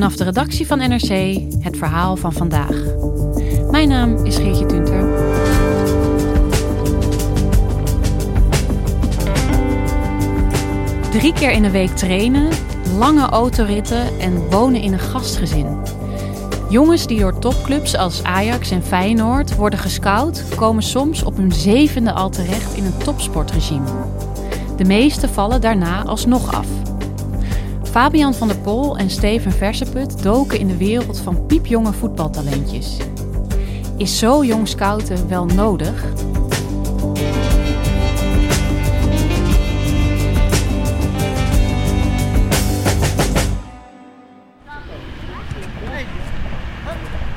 Vanaf de redactie van NRC het verhaal van vandaag. Mijn naam is Geertje Tunter. Drie keer in de week trainen, lange autoritten en wonen in een gastgezin. Jongens die door topclubs als Ajax en Feyenoord worden gescout, komen soms op hun zevende al terecht in een topsportregime. De meeste vallen daarna alsnog af. Fabian van der Pol en Steven Verseput doken in de wereld van piepjonge voetbaltalentjes. Is zo jong scouten wel nodig?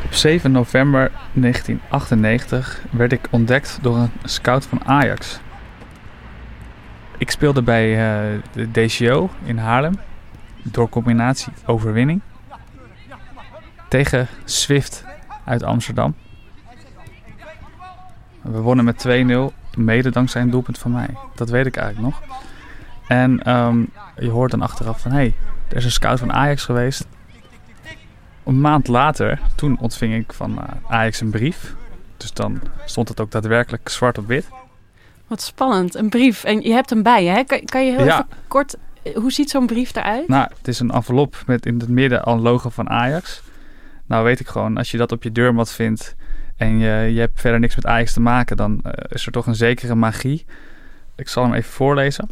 Op 7 november 1998 werd ik ontdekt door een scout van Ajax. Ik speelde bij uh, de DCO in Haarlem door combinatie overwinning tegen Swift uit Amsterdam. We wonnen met 2-0, mede dankzij een doelpunt van mij. Dat weet ik eigenlijk nog. En um, je hoort dan achteraf van, hé, hey, er is een scout van Ajax geweest. Een maand later, toen ontving ik van uh, Ajax een brief. Dus dan stond het ook daadwerkelijk zwart op wit. Wat spannend, een brief. En je hebt hem bij je, hè? Kan, kan je heel ja. even kort... Hoe ziet zo'n brief eruit? Nou, het is een envelop met in het midden al een logo van Ajax. Nou weet ik gewoon, als je dat op je deurmat vindt en je, je hebt verder niks met Ajax te maken, dan uh, is er toch een zekere magie. Ik zal hem even voorlezen.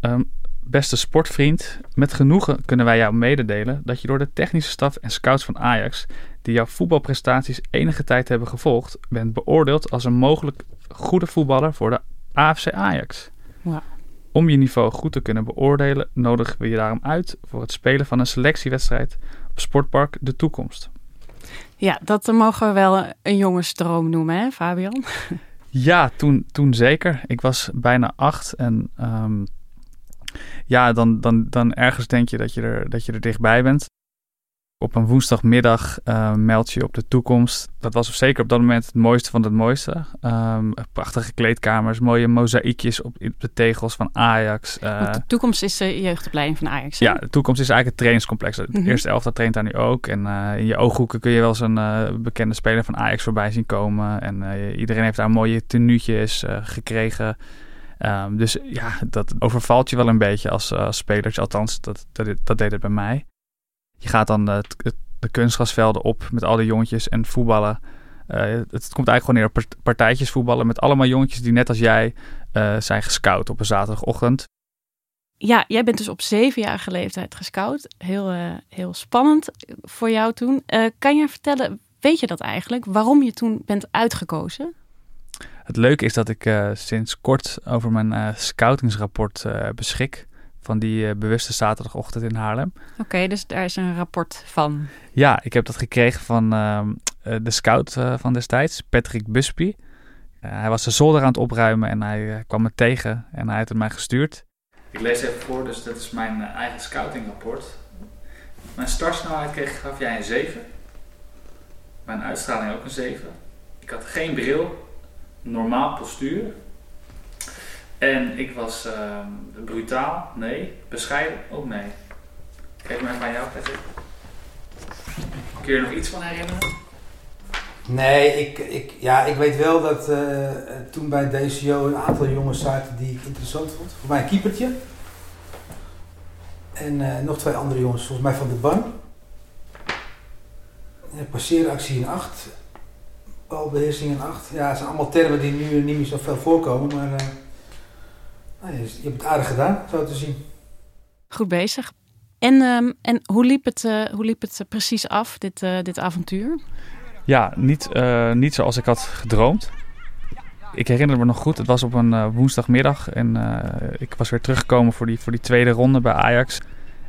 Um, beste sportvriend, met genoegen kunnen wij jou mededelen dat je door de technische staf en scouts van Ajax, die jouw voetbalprestaties enige tijd hebben gevolgd, bent beoordeeld als een mogelijk goede voetballer voor de AFC Ajax. Wow. Om je niveau goed te kunnen beoordelen, nodigen we je daarom uit voor het spelen van een selectiewedstrijd op Sportpark De Toekomst. Ja, dat mogen we wel een jonge stroom noemen, hè, Fabian? Ja, toen, toen zeker. Ik was bijna acht en um, ja, dan, dan, dan ergens denk je dat je er, dat je er dichtbij bent. Op een woensdagmiddag uh, meld je op de toekomst. Dat was zeker op dat moment het mooiste van het mooiste. Um, prachtige kleedkamers, mooie mozaïekjes op, op de tegels van Ajax. Uh, de toekomst is de jeugdopleiding van Ajax. Hè? Ja, de toekomst is eigenlijk het trainingscomplex. De mm-hmm. eerste elftal traint daar nu ook. En uh, in je ooghoeken kun je wel eens een bekende speler van Ajax voorbij zien komen. En iedereen heeft daar mooie tenuutjes gekregen. Um, dus ja, dat overvalt je wel een beetje als, als spelertje. Althans, dat, dat, dat, deed het bij mij. Je gaat dan uh, de kunstgrasvelden op met alle jongetjes en voetballen. Uh, het, het, komt eigenlijk gewoon neer op partijtjes voetballen met allemaal jongetjes die net als jij zijn gescout op een zaterdagochtend. Ja, jij bent dus op zevenjarige leeftijd gescout. Heel, heel spannend voor jou toen. kan je vertellen, weet je dat eigenlijk, waarom je toen bent uitgekozen? Het leuke is dat ik uh, sinds kort over mijn uh, scoutingsrapport uh, beschik. Van die bewuste zaterdagochtend in Haarlem. Oké, okay, dus daar is een rapport van. Ja, ik heb dat gekregen van ehm, de scout van destijds, Patrick Busby. hij was de zolder aan het opruimen en hij kwam me tegen en hij heeft het mij gestuurd. Ik lees even voor, dus dat is mijn eigen scoutingrapport. Mijn startsnelheid kreeg, gaf jij een 7. Mijn uitstraling ook een 7. Ik had geen bril, normaal postuur. En ik was uh, brutaal, nee. Bescheiden, ook nee. Geef me even aan jou, Patrick. Kun je er nog iets van herinneren? Nee, ik, ik, ja, ik weet wel dat uh, toen bij DCO een aantal jongens zaten die ik interessant vond. Voor mij een keepertje. En uh, nog twee andere jongens, volgens mij van de ban. Passeeractie in 8 balbeheersing en 8. Ja, het zijn allemaal termen die nu niet meer zo veel voorkomen, maar uh, nou, je, hebt het aardig gedaan, zo te zien. Goed bezig. En, um, en hoe, liep het, uh, hoe liep het precies af, dit, uh, dit avontuur? Ja, niet, niet zoals ik had gedroomd. Ik herinner me nog goed, het was op een woensdagmiddag en ik was weer teruggekomen voor die, voor die tweede ronde bij Ajax.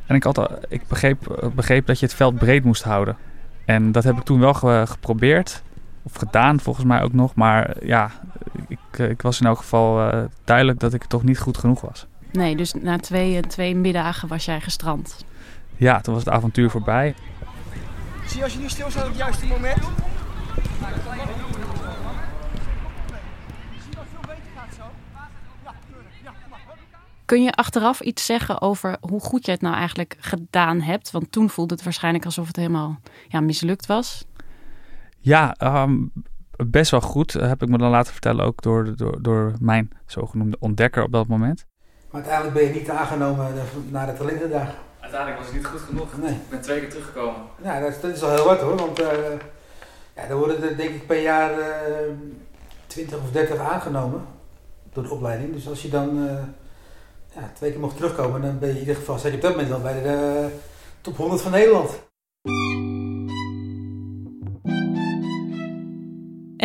En ik, had, ik begreep, begreep dat je het veld breed moest houden. En dat heb ik toen wel geprobeerd. Of gedaan volgens mij ook nog. Maar ja, ik, eh, ik was in elk geval uh, duidelijk dat ik toch niet goed genoeg was. Nee, dus na twee, twee middagen was jij gestrand. Ja, toen was het avontuur voorbij. Zie je als je nu stilstaat op het juiste moment? Kun je achteraf iets zeggen over hoe goed je het nou eigenlijk gedaan hebt? Want toen voelde het waarschijnlijk alsof het helemaal ja, mislukt was. Ja, ehm, best wel goed. Heb ik me dan laten vertellen ook door, door, door mijn zogenoemde ontdekker op dat moment. Maar uiteindelijk ben je niet aangenomen naar de talentendag. Uiteindelijk was het niet goed genoeg. Nee. Ik ben twee keer teruggekomen. Ja, dat is, dat is al heel wat hoor. Want uh, ja, er worden er denk ik per jaar uh, 20 of 30 aangenomen door de opleiding. Dus als je dan uh, ja, twee keer mocht terugkomen, dan ben je in ieder geval, je op dat moment al bij de top 100 van Nederland.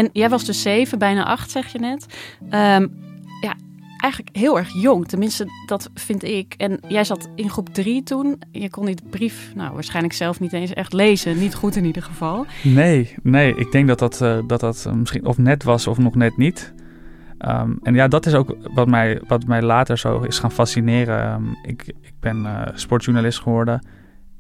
En jij was dus zeven, bijna acht, zeg je net. Um, ja, eigenlijk heel erg jong. Tenminste, dat vind ik. En jij zat in groep drie toen. Je kon die brief, nou, waarschijnlijk zelf niet eens echt lezen. Niet goed in ieder geval. Nee, nee. Ik denk dat dat, uh, dat, dat misschien of net was of nog net niet. Um, en ja, dat is ook wat mij, wat mij later zo is gaan fascineren. Um, ik, ik ben uh, sportjournalist geworden.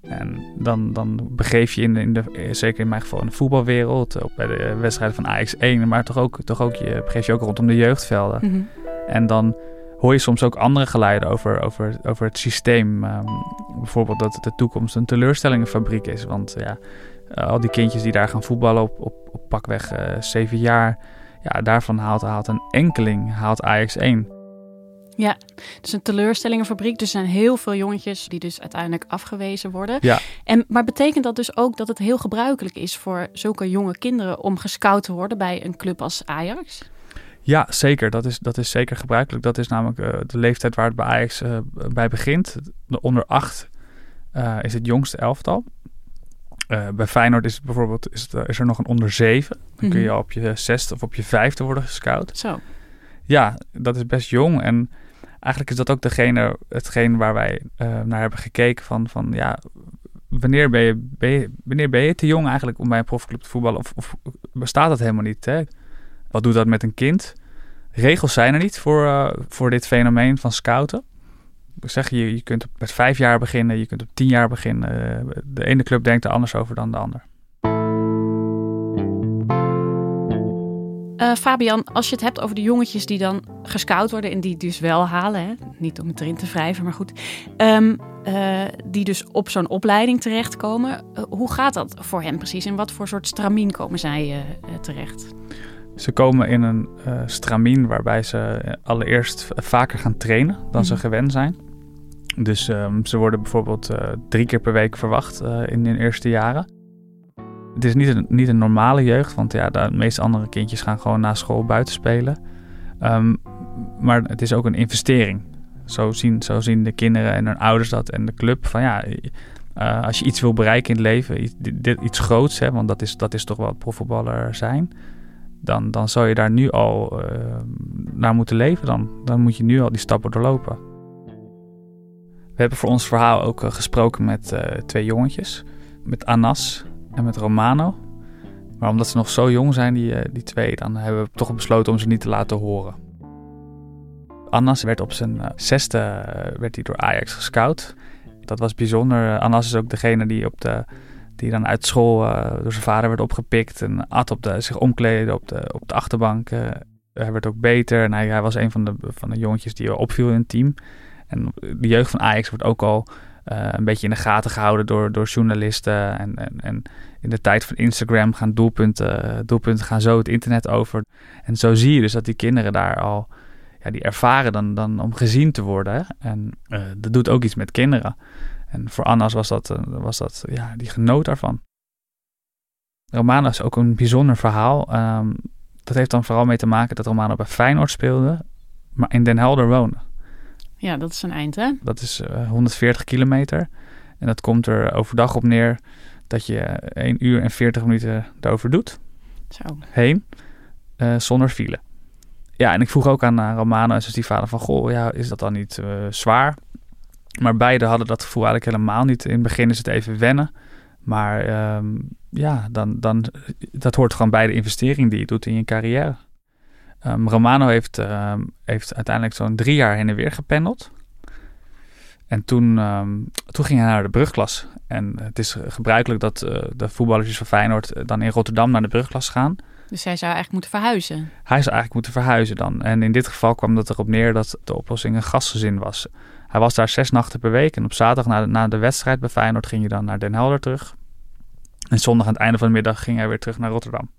En dan, dan begeef je in de, in de, zeker in mijn geval, in de voetbalwereld, ook bij de wedstrijden van AX1, maar toch ook, toch ook je begeef je ook rondom de jeugdvelden. Mhm. Mm -hmm. En dan hoor je soms ook andere geluiden over, over, over het systeem. Um, bijvoorbeeld dat de toekomst een teleurstellingenfabriek is. Want ja, uh, al die kindjes die daar gaan voetballen op, op, op pakweg uh, zeven jaar, ja, daarvan haalt, haalt een enkeling haalt AX1. Ja, dus een teleurstellingenfabriek. Dus er zijn heel veel jongetjes die dus uiteindelijk afgewezen worden. Ja. En, maar betekent dat dus ook dat het heel gebruikelijk is voor zulke jonge kinderen om gescout te worden bij een club als Ajax? Ja, zeker. Dat is, dat is zeker gebruikelijk. Dat is namelijk uh, de leeftijd waar het bij Ajax uh, bij begint. De onder acht uh, is het jongste elftal. bij Feyenoord is, het bijvoorbeeld, is, het, is er nog een onder zeven. Dan kun je op je zesde of op je vijfde worden gescout. Zo. Ja, dat is best jong. En eigenlijk is dat ook degene, hetgeen waar wij naar hebben gekeken van, van ja, wanneer ben, je, wanneer ben je te jong eigenlijk om bij een profclub te voetballen? Of, of bestaat dat helemaal niet? Hè? Wat doet dat met een kind? Regels zijn er niet voor, uh, voor dit fenomeen van scouten. Ik zeg je, je kunt met vijf jaar beginnen, je kunt op tien jaar beginnen. De ene club denkt er anders over dan de ander. Uh, Fabian, als je het hebt over de jongetjes die dan gescout worden en die dus wel halen, hè? niet om het erin te wrijven, maar goed, um, uh, die dus op zo'n opleiding terechtkomen. Uh, hoe gaat dat voor hen precies? In wat voor soort stramien komen zij terecht? Ze komen in een stramien waarbij ze allereerst vaker gaan trainen dan ze gewend zijn. Dus um, ze worden bijvoorbeeld drie keer per week verwacht in hun eerste jaren. Het is niet een, niet een normale jeugd, want ja, de meeste andere kindjes gaan gewoon na school buiten spelen. Um, maar het is ook een investering. Zo zien, zo zien de kinderen en hun ouders dat en de club. Van ja, als je iets wil bereiken in het leven, iets, iets groots, hè, want dat is, dat is toch wel profvoetballer zijn dan, dan zou je daar nu al uh, naar moeten leven. Dan, dan moet je nu al die stappen doorlopen. We hebben voor ons verhaal ook uh, gesproken met twee jongetjes. Met Anas en met Romano. Maar omdat ze nog zo jong zijn, die, die twee, dan hebben we toch besloten om ze niet te laten horen. Anas werd op zijn zesde werd hij door Ajax gescout. Dat was bijzonder. Anas is ook degene die op de die dan uit school door zijn vader werd opgepikt en at op de, zich omkleden op de, op de achterbank. Hij werd ook beter en hij, hij, was een van de, van de jongetjes die opviel in het team. En de jeugd van Ajax wordt ook al uh, een beetje in de gaten gehouden door, door journalisten. En, en, en in de tijd van Instagram gaan doelpunten, doelpunten gaan zo het internet over. En zo zie je dus dat die kinderen daar al, ja, die ervaren dan, dan om gezien te worden. En dat doet ook iets met kinderen. En voor Annas was dat, was dat ja, die genoot daarvan. Romano is ook een bijzonder verhaal. Um, dat heeft dan vooral mee te maken dat Romano bij Feyenoord speelde, maar in Den Helder woonde. Ja, dat is een eind, hè? Dat is uh, 140 kilometer. En dat komt er overdag op neer dat je 1 uur en 40 minuten erover doet. Zo. Heen, uh, zonder file. Ja, en ik vroeg ook aan Romano, dus die vader van, goh, ja, is dat dan niet uh, zwaar? Maar beide hadden dat gevoel eigenlijk helemaal niet. In het begin is het even wennen. Maar um, ja, dan, dan, dat hoort gewoon bij de investering die je doet in je carrière. Um, Romano heeft, um, heeft uiteindelijk zo'n drie jaar heen en weer gependeld. En toen, toen ging hij naar de brugklas. En het is gebruikelijk dat uh, de voetballers van Feyenoord dan in Rotterdam naar de brugklas gaan. Dus hij zou eigenlijk moeten verhuizen. Hij zou eigenlijk moeten verhuizen dan. En in dit geval kwam het erop neer dat de oplossing een gastgezin was. Hij was daar zes nachten per week en op zaterdag na de, na de wedstrijd bij Feyenoord ging hij dan naar Den Helder terug. En zondag aan het einde van de middag ging hij weer terug naar Rotterdam.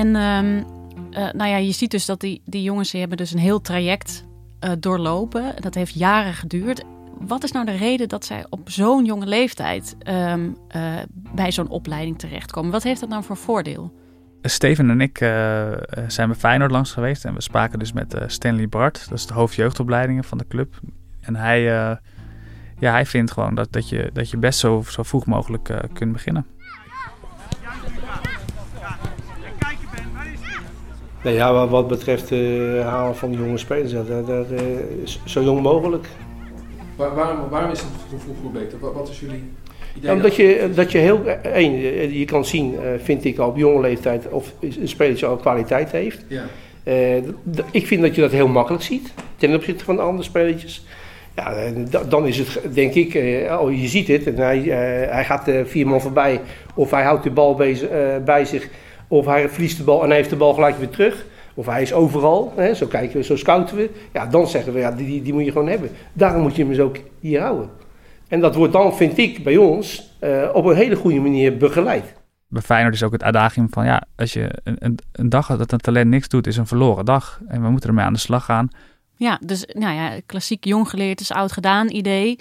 En ehm, eh, nou ja, je ziet dus dat die, die jongens die hebben dus een heel traject uh, doorlopen. Dat heeft jaren geduurd. Wat is nou de reden dat zij op zo'n jonge leeftijd um, uh, bij zo'n opleiding terechtkomen? Wat heeft dat nou voor voordeel? Steven en ik zijn bij Feyenoord langs geweest en we spraken dus met Stanley Bart. Dat is de hoofdjeugdopleidingen van de club. En hij, ja, hij vindt gewoon dat, dat, je, dat je best zo, zo vroeg mogelijk kunt beginnen. Nee, ja, wat betreft het halen van jonge spelers, dat, dat, dat zo jong mogelijk. Waar, waarom, waarom is het vroeg voor beter? Wat, wat is jullie idee? Ja, omdat je, dat je heel, één, je kan zien, vind ik al op jonge leeftijd, of een speler al kwaliteit heeft. Ja. Ik vind dat je dat heel makkelijk ziet, ten opzichte van de andere spelletjes. Ja, dan is het, denk ik, oh, je ziet het, en hij, hij gaat vier man voorbij, of hij houdt de bal bij zich, of hij verliest de bal en hij heeft de bal gelijk weer terug. Of hij is overal, hè, zo kijken we, zo scouten we. Ja, dan zeggen we, ja, die, die moet je gewoon hebben. Daarom moet je hem dus ook hier houden. En dat wordt dan, vind ik, bij ons uh, op een hele goede manier begeleid. Bij Feyenoord is ook het adagium van, ja, als je een, een, een dag dat een talent niks doet, is een verloren dag. En we moeten ermee aan de slag gaan. Ja, dus nou ja, klassiek jong geleerd is oud gedaan idee.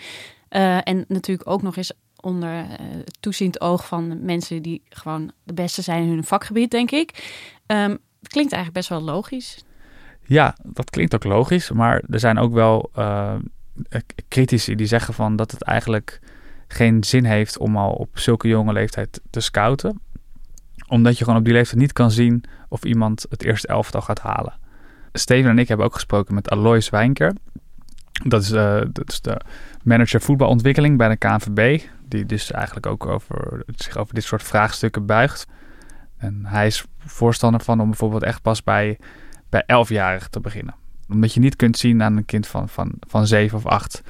Uh, en natuurlijk ook nog eens onder uh, toeziend oog van mensen die gewoon de beste zijn in hun vakgebied, denk ik. Um, het klinkt eigenlijk best wel logisch. Ja, dat klinkt ook logisch. Maar er zijn ook wel uh, critici die zeggen van dat het eigenlijk geen zin heeft om al op zulke jonge leeftijd te scouten. Omdat je gewoon op die leeftijd niet kan zien of iemand het eerste elftal gaat halen. Steven en ik hebben ook gesproken met Alois Wijnker. Dat is, uh, dat is de manager voetbalontwikkeling bij de KNVB. Die dus eigenlijk ook over, zich over dit soort vraagstukken buigt. En hij is voorstander van om bijvoorbeeld echt pas bij, bij elfjarigen te beginnen. Omdat je niet kunt zien aan een kind van, van, van zeven of acht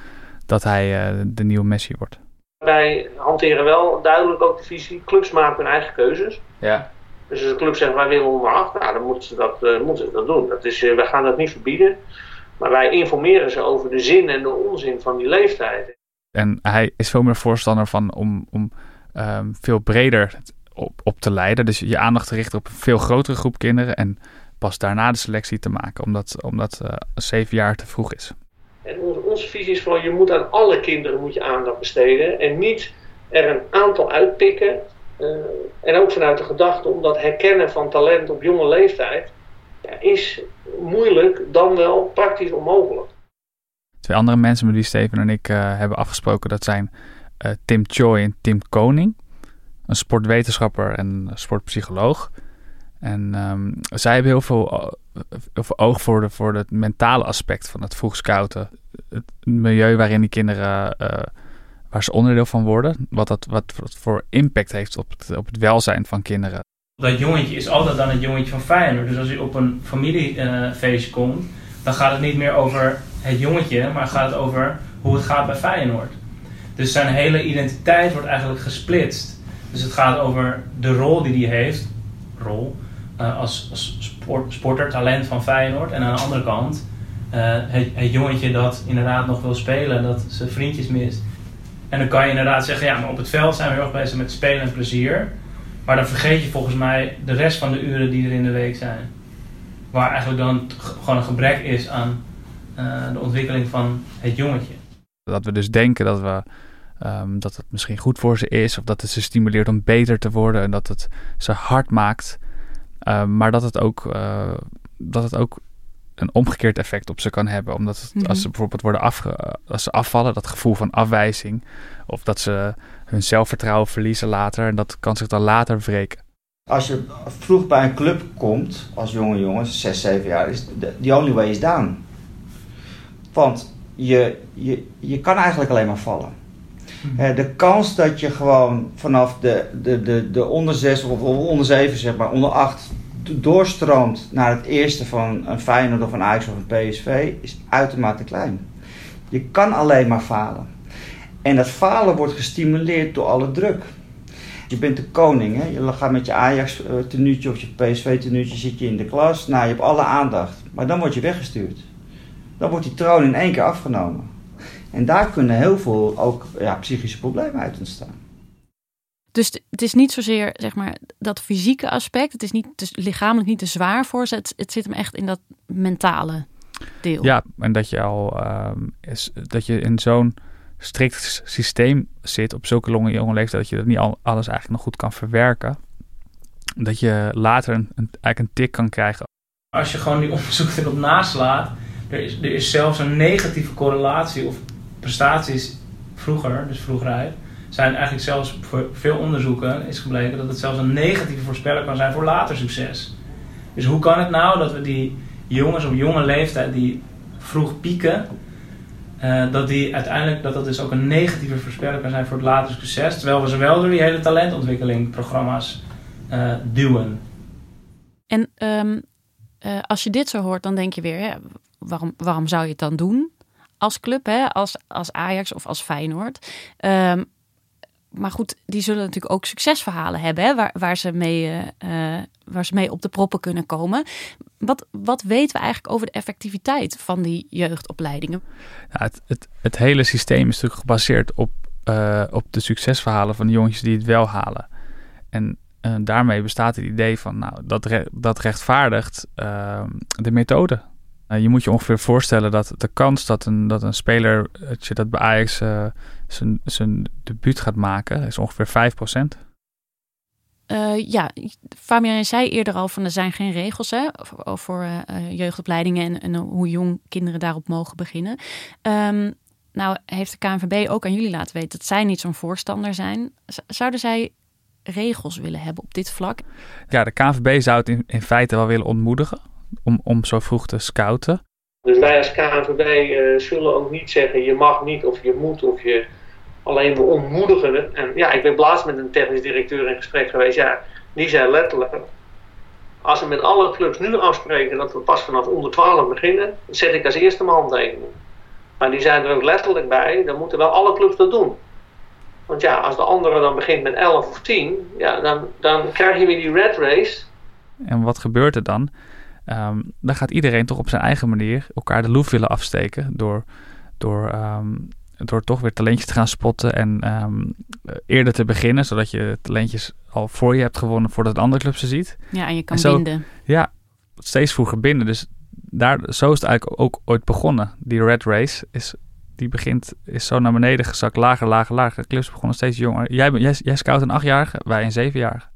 dat hij uh, de nieuwe Messi wordt. Wij hanteren wel duidelijk ook de visie. Clubs maken hun eigen keuzes. Ja. Dus als een club zegt wij willen onder acht, nou, dan moeten ze dat, uh, moeten ze dat doen. Dat is, uh, wij gaan dat niet verbieden. Maar wij informeren ze over de zin en de onzin van die leeftijd. En hij is veel meer voorstander van om, om um, veel breder op, op te leiden. Dus je aandacht te richten op een veel grotere groep kinderen. En pas daarna de selectie te maken, omdat, omdat uh, zeven jaar te vroeg is. En onze, onze visie is vooral, je moet aan alle kinderen moet je aandacht besteden. En niet er een aantal uitpikken. Uh, en ook vanuit de gedachte om dat herkennen van talent op jonge leeftijd. Is moeilijk, dan wel praktisch onmogelijk. Twee andere mensen met wie Steven en ik uh, hebben afgesproken, dat zijn uh, Tim Choi en Tim Koning. Een sportwetenschapper en sportpsycholoog. En um, zij hebben heel veel, heel veel oog voor, de, voor het mentale aspect van het vroeg scouten. Het milieu waarin die kinderen, waar ze onderdeel van worden. Wat dat wat, voor impact heeft op het, op het welzijn van kinderen. Dat jongetje is altijd dan het jongetje van Feyenoord. Dus als je op een familiefeestje uh, komt, dan gaat het niet meer over het jongetje, maar gaat over hoe het gaat bij Feyenoord. Dus zijn hele identiteit wordt eigenlijk gesplitst. Dus het gaat over de rol die hij heeft, rol, uh, als, sport, sporter, talent van Feyenoord. En aan de andere kant uh, het, het, jongetje dat inderdaad nog wil spelen, dat zijn vriendjes mist. En dan kan je inderdaad zeggen, ja, maar op het veld zijn we heel erg bezig met spelen en plezier. Maar dan vergeet je volgens mij de rest van de uren die er in de week zijn. Waar eigenlijk dan gewoon een gebrek is aan uh, de ontwikkeling van het jongetje. Dat we dus denken dat we Um, dat het misschien goed voor ze is, of dat het ze stimuleert om beter te worden en dat het ze hard maakt. Um, maar dat het, ook, uh, dat het ook een omgekeerd effect op ze kan hebben. Omdat het, mm -hmm. als ze bijvoorbeeld worden afge als ze afvallen, dat gevoel van afwijzing, of dat ze hun zelfvertrouwen verliezen later, en dat kan zich dan later wreken. Als je vroeg bij een club komt, als jonge jongen, 6, 7 jaar, is the only way is down. Want je, je, je kan eigenlijk alleen maar vallen. Uh, de kans dat je gewoon vanaf de, de, de, de onder 6 of onder 7, zeg maar, onder 8 doorstroomt naar het eerste van een Feyenoord of een Ajax of een PSV is uitermate klein. Je kan alleen maar falen. En dat falen wordt gestimuleerd door alle druk. Je bent de koning, hè? je gaat met je Ajax-tenuutje of je PSV-tenuutje zit je in de klas. Nou, je hebt alle aandacht, maar dan word je weggestuurd. Dan wordt die troon in één keer afgenomen. En daar kunnen heel veel ook ja, psychische problemen uit ontstaan. Dus het is niet zozeer zeg maar, dat fysieke aspect. Het is niet te, lichamelijk niet te zwaar voor ze. Het, het zit hem echt in dat mentale deel. Ja, en dat je al ehm, is, dat je in zo'n strikt systeem zit op zulke longe jonge leeftijd dat je dat niet al, alles eigenlijk nog goed kan verwerken. Dat je later een, een, eigenlijk een tik kan krijgen. Als je gewoon die onderzoek erop naslaat, er is, zelfs een negatieve correlatie of prestaties vroeger, dus vroeger zijn eigenlijk zelfs voor veel onderzoeken is gebleken dat het zelfs een negatieve voorspeller kan zijn voor later succes. Dus hoe kan het nou dat we die jongens op jonge leeftijd die vroeg pieken, uh, dat die uiteindelijk dat dat dus ook een negatieve voorspeller kan zijn voor het later succes, terwijl we ze wel door die hele talentontwikkelingprogramma's uh, duwen. En um, uh, als je dit zo hoort, dan denk je weer, waarom, waarom zou je het dan doen? Als club, hè? Als, als Ajax of als Feyenoord. Um, maar goed, die zullen natuurlijk ook succesverhalen hebben, hè, waar, waar, ze mee, uh, waar ze mee op de proppen kunnen komen. Wat, wat weten we eigenlijk over de effectiviteit van die jeugdopleidingen? Ja, het, het, het hele systeem is natuurlijk gebaseerd op, op de succesverhalen van de jongetjes die het wel halen. En uh, daarmee bestaat het idee van, nou, dat, dat rechtvaardigt de methode. je moet je ongeveer voorstellen dat de kans dat een, dat een speler, dat je dat bij Ajax zijn, zijn debuut gaat maken, is ongeveer 5%. Uh, ja, Fabian zei eerder al van er zijn geen regels hè, voor jeugdopleidingen en, hoe jong kinderen daarop mogen beginnen. Um, nou heeft de KNVB ook aan jullie laten weten dat zij niet zo'n voorstander zijn. Zouden zij regels willen hebben op dit vlak? Ja, de KNVB zou het in, in feite wel willen ontmoedigen om, om zo vroeg te scouten. Dus wij als KNVB uh, zullen ook niet zeggen je mag niet of je moet of je Alleen we ontmoedigen. En ja, ik ben laatst met een technisch directeur in gesprek geweest. Ja, die zei letterlijk. Als we met alle clubs nu afspreken dat we pas vanaf onder 12 beginnen, zet ik als eerste mijn handtekening. Maar die zijn er ook letterlijk bij, dan moeten wel alle clubs dat doen. Want ja, als de andere dan begint met 11 of 10, ja, dan, dan krijg je weer die red race. En wat gebeurt er dan? Um, dan gaat iedereen toch op zijn eigen manier elkaar de loef willen afsteken door, door um, door toch weer talentjes te gaan spotten en um, eerder te beginnen, zodat je talentjes al voor je hebt gewonnen voordat een andere club ze ziet. Ja, en je kan zo, binden. Ja, steeds vroeger binden. Dus daar, zo is het eigenlijk ook ooit begonnen. Die red race is, die begint, is zo naar beneden gezakt, lager, lager, lager. Clubs begonnen steeds jonger. Jij, jij, jij scout een achtjarige, wij een zevenjarige.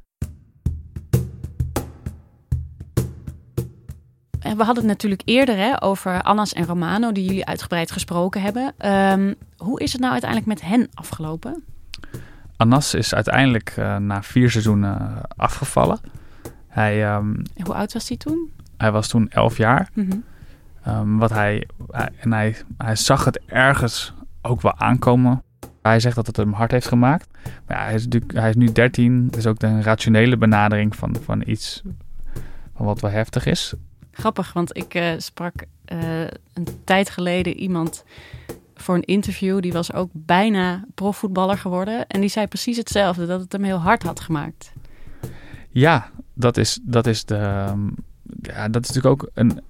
we hadden het natuurlijk eerder hè, over Annas en Romano, die jullie uitgebreid gesproken hebben. Um, hoe is het nou uiteindelijk met hen afgelopen? Anas is uiteindelijk uh, na vier seizoenen afgevallen. Hij, um, hoe oud was hij toen? Hij was toen elf jaar. Mm -hmm. Um, wat hij, hij, en hij, hij zag het ergens ook wel aankomen. Hij zegt dat het hem hard heeft gemaakt. Maar ja, hij, is natuurlijk, hij is nu 13. Dat is ook de rationele benadering van, van iets van wat wel heftig is. Grappig, want ik uh, sprak uh, een tijd geleden iemand voor een interview. Die was ook bijna profvoetballer geworden. En die zei precies hetzelfde, dat het hem heel hard had gemaakt. Ja, dat is, dat is de. Ja, dat is natuurlijk ook een.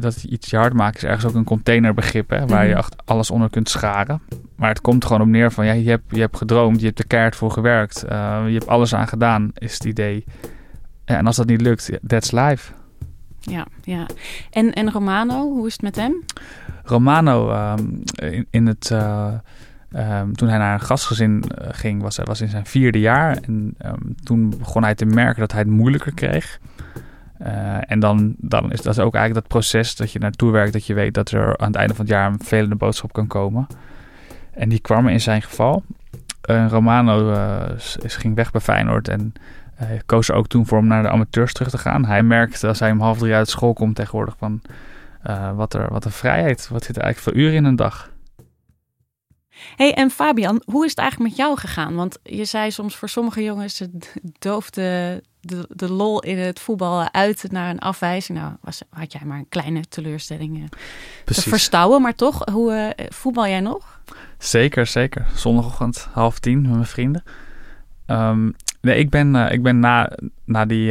Dat iets je hard maakt is ergens ook een containerbegrip, hè, waar je echt alles onder kunt scharen. Maar het komt gewoon op neer van, ja, je hebt, je hebt gedroomd, je hebt er keihard voor gewerkt, uh, je hebt alles aan gedaan, is het idee. Ja, en als dat niet lukt, that's life. Ja, ja. En, en Romano, hoe is het met hem? Romano, um, in, in, het, uh, um, toen hij naar een gastgezin ging, was hij was in zijn vierde jaar. En um, toen begon hij te merken dat hij het moeilijker kreeg. Uh, en dan, dan is dat ook eigenlijk dat proces dat je naartoe werkt, dat je weet dat er aan het einde van het jaar een vervelende boodschap kan komen. En die kwam in zijn geval. Romano is, ging weg bij Feyenoord en koos ook toen voor om naar de amateurs terug te gaan. Hij merkte als hij om half drie uit school komt tegenwoordig van uh, wat, er, wat een vrijheid. Wat zit er eigenlijk voor uren in een dag? hey, en Fabian, hoe is het eigenlijk met jou gegaan? Want je zei soms voor sommige jongens het dooft de, de, lol in het voetbal uit naar een afwijzing. Nou, was, had jij maar een kleine teleurstelling eh, te verstouwen. Maar toch, hoe eh, voetbal jij nog? Zeker, zeker. Zondagochtend half tien met mijn vrienden. Ehm, nee, ik ben, eh, ik ben na, na die...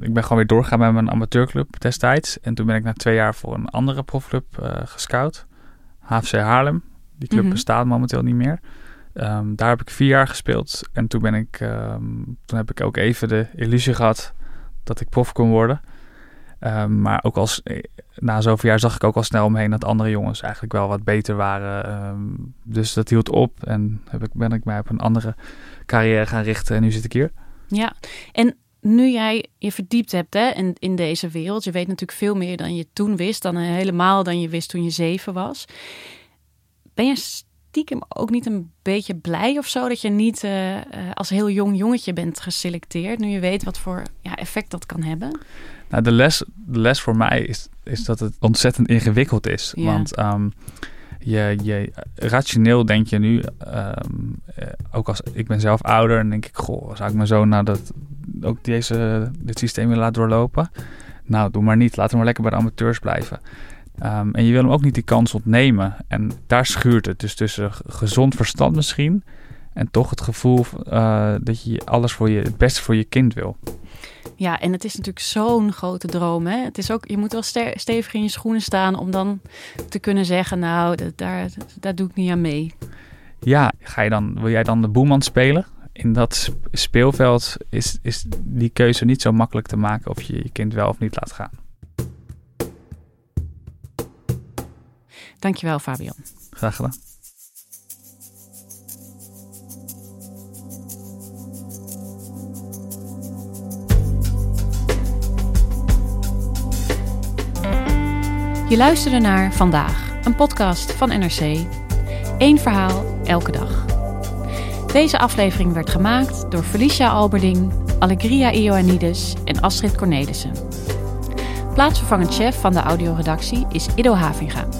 ik ben gewoon weer doorgegaan met mijn amateurclub destijds. En toen ben ik na twee jaar voor een andere profclub gescout. HFC Haarlem. Die club Mhm. bestaat momenteel niet meer. Ehm, daar heb ik vier jaar gespeeld. En toen ben ik... ehm, toen heb ik ook even de illusie gehad dat ik prof kon worden. Ehm, maar ook als, eh, na zoveel jaar zag ik ook al snel omheen dat andere jongens eigenlijk wel wat beter waren. Dus dat hield op en heb ik, ben ik mij op een andere carrière gaan richten en nu zit ik hier. Ja, en nu jij je verdiept hebt hè, in, in deze wereld, je weet natuurlijk veel meer dan je toen wist, dan eh, helemaal dan je wist toen je zeven was. Ben je stiekem ook niet een beetje blij of zo dat je niet eh, eh, als heel jong jongetje bent geselecteerd, nu je weet wat voor ja, effect dat kan hebben? Nou, de, les, de les voor mij is, is dat het ontzettend ingewikkeld is. Ja. Want ehm, je, je, rationeel denk je nu, ehm, eh, ook als ik ben zelf ouder, en denk ik, goh, zou ik mijn zoon nou dat, ook deze, dit systeem willen laten doorlopen? Nou, doe maar niet. Laat hem maar lekker bij de amateurs blijven. Ehm, en je wil hem ook niet die kans ontnemen. En daar schuurt het. Dus tussen gezond verstand misschien en toch het gevoel eh, dat je alles voor je, het beste voor je kind wil. Ja, en het is natuurlijk zo'n grote droom. Hè? Het is ook, je moet wel ste- stevig in je schoenen staan om dan te kunnen zeggen, nou, dat, daar, daar doe ik niet aan mee. Ja, ga je dan, wil jij dan de boeman spelen? In dat sp- speelveld is, is die keuze niet zo makkelijk te maken of je je kind wel of niet laat gaan. Dankjewel, Fabian. Graag gedaan. Je luisterde naar Vandaag, een podcast van NRC. Eén verhaal, elke dag. Deze aflevering werd gemaakt door Felicia Alberding, Allegria Ioannidis en Astrid Cornelissen. Plaatsvervangend chef van de audioredactie is Ido Havinga.